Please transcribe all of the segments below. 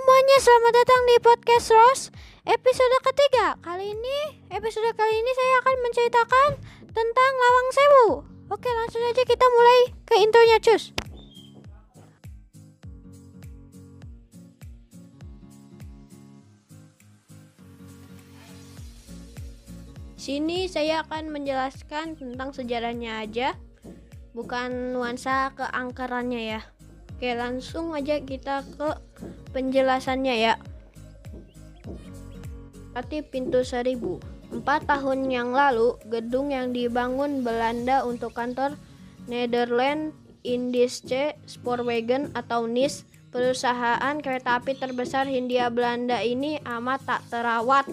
semuanya, selamat datang di podcast Rose episode ketiga. Kali ini, episode kali ini saya akan menceritakan tentang Lawang Sewu. Oke, langsung aja kita mulai ke intronya, cus. Sini saya akan menjelaskan tentang sejarahnya aja, bukan nuansa keangkerannya ya. Oke, langsung aja kita ke penjelasannya ya. Berarti pintu seribu. Empat tahun yang lalu, gedung yang dibangun Belanda untuk kantor Netherlands Indische Spoorwegen atau NIS, perusahaan kereta api terbesar Hindia Belanda ini amat tak terawat.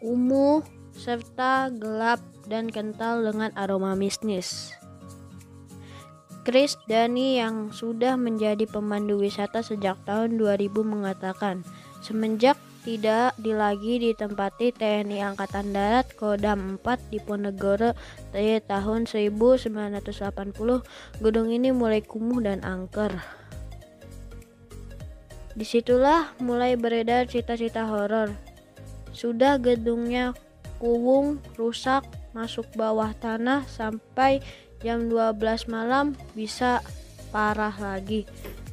Kumuh serta gelap dan kental dengan aroma mistis. Chris Dani yang sudah menjadi pemandu wisata sejak tahun 2000 mengatakan, semenjak tidak di lagi ditempati TNI Angkatan Darat Kodam 4 di Ponegoro dari tahun 1980, gedung ini mulai kumuh dan angker. Di situlah mulai beredar cita-cita horor. Sudah gedungnya kuwung, rusak, masuk bawah tanah sampai jam 12 malam bisa parah lagi.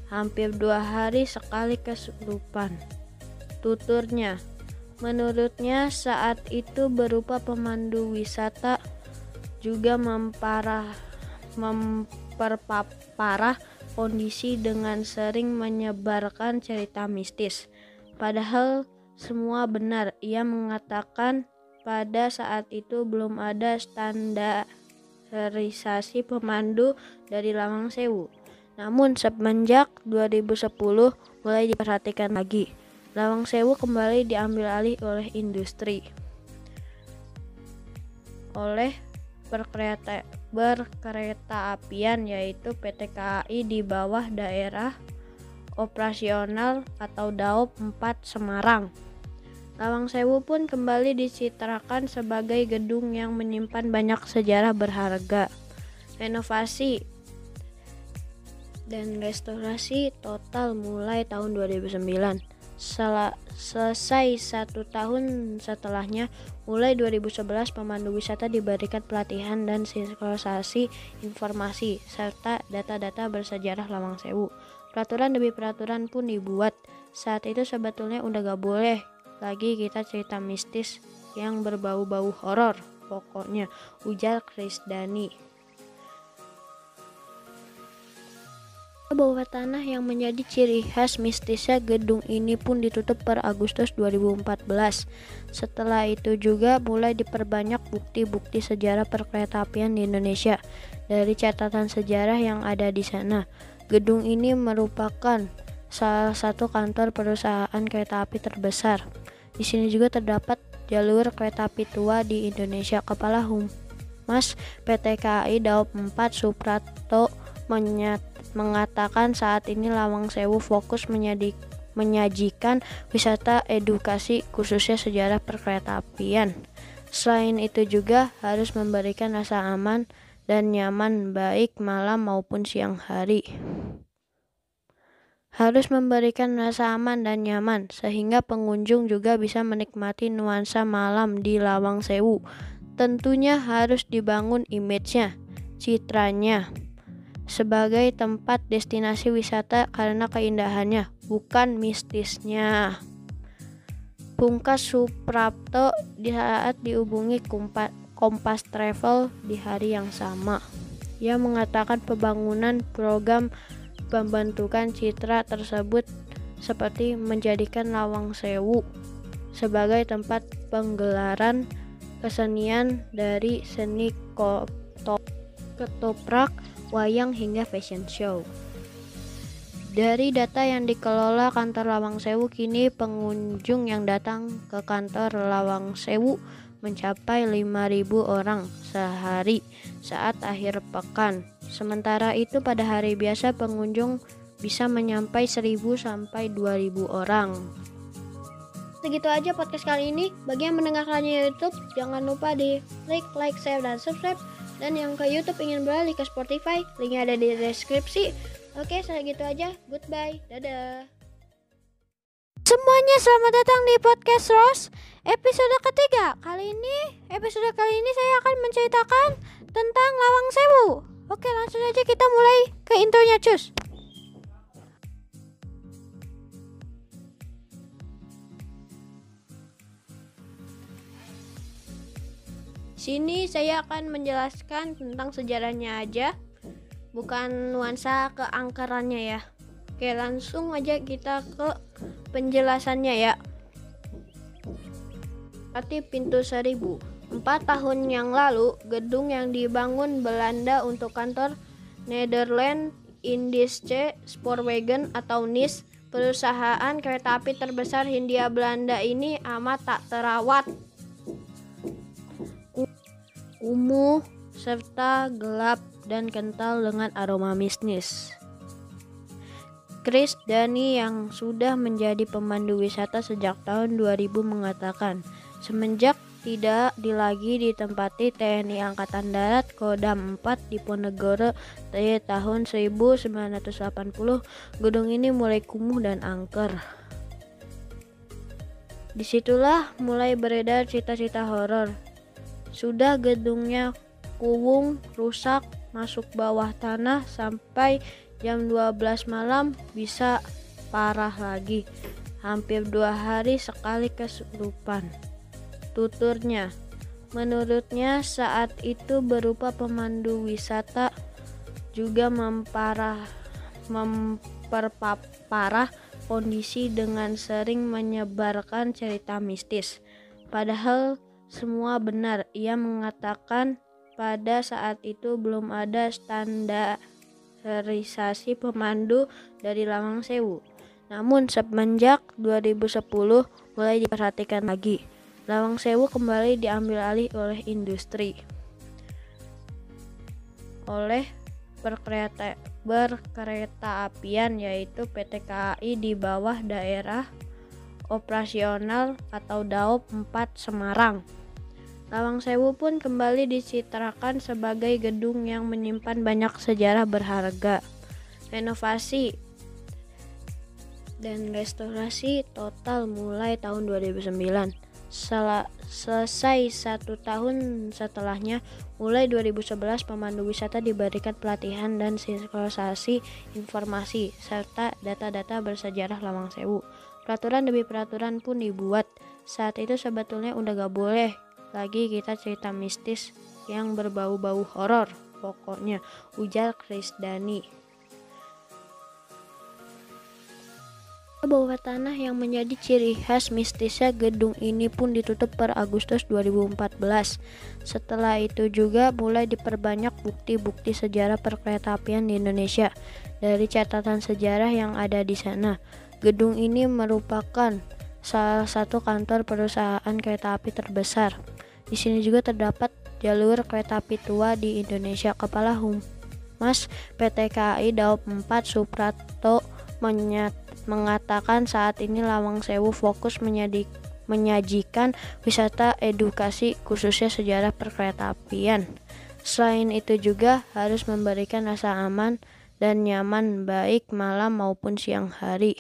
Hampir dua hari sekali kesurupan. Tuturnya, menurutnya saat itu berupa pemandu wisata juga memparah memperparah kondisi dengan sering menyebarkan cerita mistis. Padahal semua benar. Ia mengatakan pada saat itu belum ada standar standarisasi pemandu dari Lawang Sewu. Namun semenjak 2010 mulai diperhatikan lagi. Lawang Sewu kembali diambil alih oleh industri. Oleh berkereta, berkereta apian yaitu PT KAI di bawah daerah operasional atau DAOP 4 Semarang. Lawang Sewu pun kembali dicitrakan sebagai gedung yang menyimpan banyak sejarah berharga. Renovasi dan restorasi total mulai tahun 2009. Sel selesai satu tahun setelahnya, mulai 2011 pemandu wisata diberikan pelatihan dan sinkronisasi informasi serta data-data bersejarah Lawang Sewu. Peraturan demi peraturan pun dibuat. Saat itu sebetulnya udah gak boleh lagi kita cerita mistis yang berbau-bau horor pokoknya ujar Chris Dani bawah tanah yang menjadi ciri khas mistisnya gedung ini pun ditutup per Agustus 2014. Setelah itu juga mulai diperbanyak bukti-bukti sejarah perkeretaapian di Indonesia dari catatan sejarah yang ada di sana. Gedung ini merupakan salah satu kantor perusahaan kereta api terbesar. Di sini juga terdapat jalur kereta api tua di Indonesia. Kepala Humas PT KAI Daop 4 Suprato mengatakan saat ini Lawang Sewu fokus menyadik, menyajikan wisata edukasi khususnya sejarah perkeretaapian. Selain itu juga harus memberikan rasa aman dan nyaman baik malam maupun siang hari harus memberikan rasa aman dan nyaman sehingga pengunjung juga bisa menikmati nuansa malam di Lawang Sewu. Tentunya harus dibangun image-nya, citranya sebagai tempat destinasi wisata karena keindahannya, bukan mistisnya. Pungkas Suprapto di saat dihubungi Kompas Travel di hari yang sama. Ia mengatakan pembangunan program pembentukan citra tersebut seperti menjadikan Lawang Sewu sebagai tempat penggelaran kesenian dari seni ketoprak, wayang hingga fashion show. Dari data yang dikelola kantor Lawang Sewu, kini pengunjung yang datang ke kantor Lawang Sewu mencapai 5.000 orang sehari saat akhir pekan. Sementara itu pada hari biasa pengunjung bisa menyampai 1000 sampai 2000 orang. Segitu aja podcast kali ini. Bagi yang mendengarkannya YouTube, jangan lupa di like, like, share, dan subscribe. Dan yang ke YouTube ingin beralih ke Spotify, linknya ada di deskripsi. Oke, saya gitu aja. Goodbye. Dadah. Semuanya selamat datang di podcast Rose episode ketiga. Kali ini, episode kali ini saya akan menceritakan tentang Lawang Sewu. Oke, langsung aja kita mulai ke intronya, cus. Sini saya akan menjelaskan tentang sejarahnya aja, bukan nuansa keangkerannya ya. Oke, langsung aja kita ke penjelasannya ya. Arti pintu seribu. Empat tahun yang lalu, gedung yang dibangun Belanda untuk kantor Netherlands Indische Spoorwegen atau NIS, perusahaan kereta api terbesar Hindia Belanda ini amat tak terawat kumuh, serta gelap dan kental dengan aroma misnis. Chris Dani yang sudah menjadi pemandu wisata sejak tahun 2000 mengatakan, semenjak tidak lagi ditempati TNI Angkatan Darat Kodam 4 di Ponegoro dari tahun 1980, gedung ini mulai kumuh dan angker. Di situlah mulai beredar cita-cita horor sudah gedungnya kuwung, rusak, masuk bawah tanah sampai jam 12 malam bisa parah lagi. Hampir dua hari sekali kesurupan. Tuturnya, menurutnya saat itu berupa pemandu wisata juga memparah memperparah kondisi dengan sering menyebarkan cerita mistis. Padahal semua benar. Ia mengatakan pada saat itu belum ada standarisasi pemandu dari Lawang Sewu. Namun semenjak 2010 mulai diperhatikan lagi. Lawang Sewu kembali diambil alih oleh industri. Oleh berkereta, berkereta apian yaitu PT KAI di bawah daerah operasional atau Daop 4 Semarang. Lawang Sewu pun kembali dicitrakan sebagai gedung yang menyimpan banyak sejarah berharga. Renovasi dan restorasi total mulai tahun 2009. Sel selesai satu tahun setelahnya, mulai 2011 pemandu wisata diberikan pelatihan dan sinkronisasi informasi serta data-data bersejarah Lawang Sewu. Peraturan demi peraturan pun dibuat. Saat itu sebetulnya udah gak boleh lagi kita cerita mistis yang berbau-bau horor pokoknya ujar Chris Dani Bawah tanah yang menjadi ciri khas mistisnya gedung ini pun ditutup per Agustus 2014. Setelah itu juga mulai diperbanyak bukti-bukti sejarah perkeretaapian di Indonesia. Dari catatan sejarah yang ada di sana, gedung ini merupakan salah satu kantor perusahaan kereta api terbesar. Di sini juga terdapat jalur kereta api tua di Indonesia. Kepala Humas PT KAI Daop 4 Suprato mengatakan saat ini Lawang Sewu fokus menyadik, menyajikan wisata edukasi khususnya sejarah perkeretaapian. Selain itu juga harus memberikan rasa aman dan nyaman baik malam maupun siang hari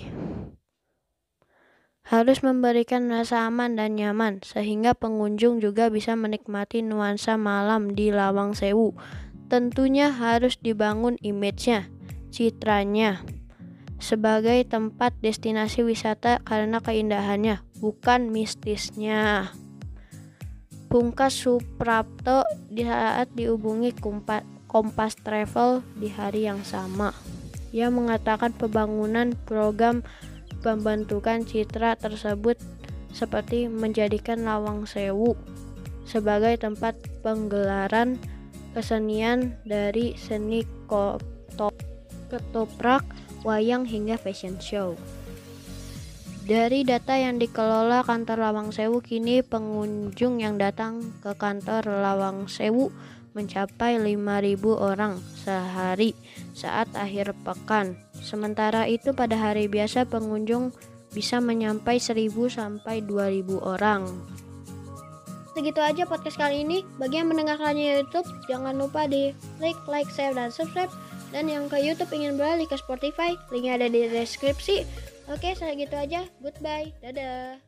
harus memberikan rasa aman dan nyaman sehingga pengunjung juga bisa menikmati nuansa malam di Lawang Sewu. Tentunya harus dibangun image-nya, citranya sebagai tempat destinasi wisata karena keindahannya, bukan mistisnya. Pungkas Suprapto di saat dihubungi Kompas Travel di hari yang sama. Ia mengatakan pembangunan program pembentukan citra tersebut seperti menjadikan Lawang Sewu sebagai tempat penggelaran kesenian dari seni ketoprak, wayang hingga fashion show. Dari data yang dikelola kantor Lawang Sewu kini pengunjung yang datang ke kantor Lawang Sewu mencapai 5.000 orang sehari saat akhir pekan. Sementara itu pada hari biasa pengunjung bisa menyampai 1.000 sampai 2.000 orang. Segitu aja podcast kali ini. Bagi yang mendengarkannya YouTube, jangan lupa di like, like, share, dan subscribe Dan yang ke YouTube ingin beralih ke Spotify, linknya ada di deskripsi. Oke, saya gitu aja. Goodbye. Dadah.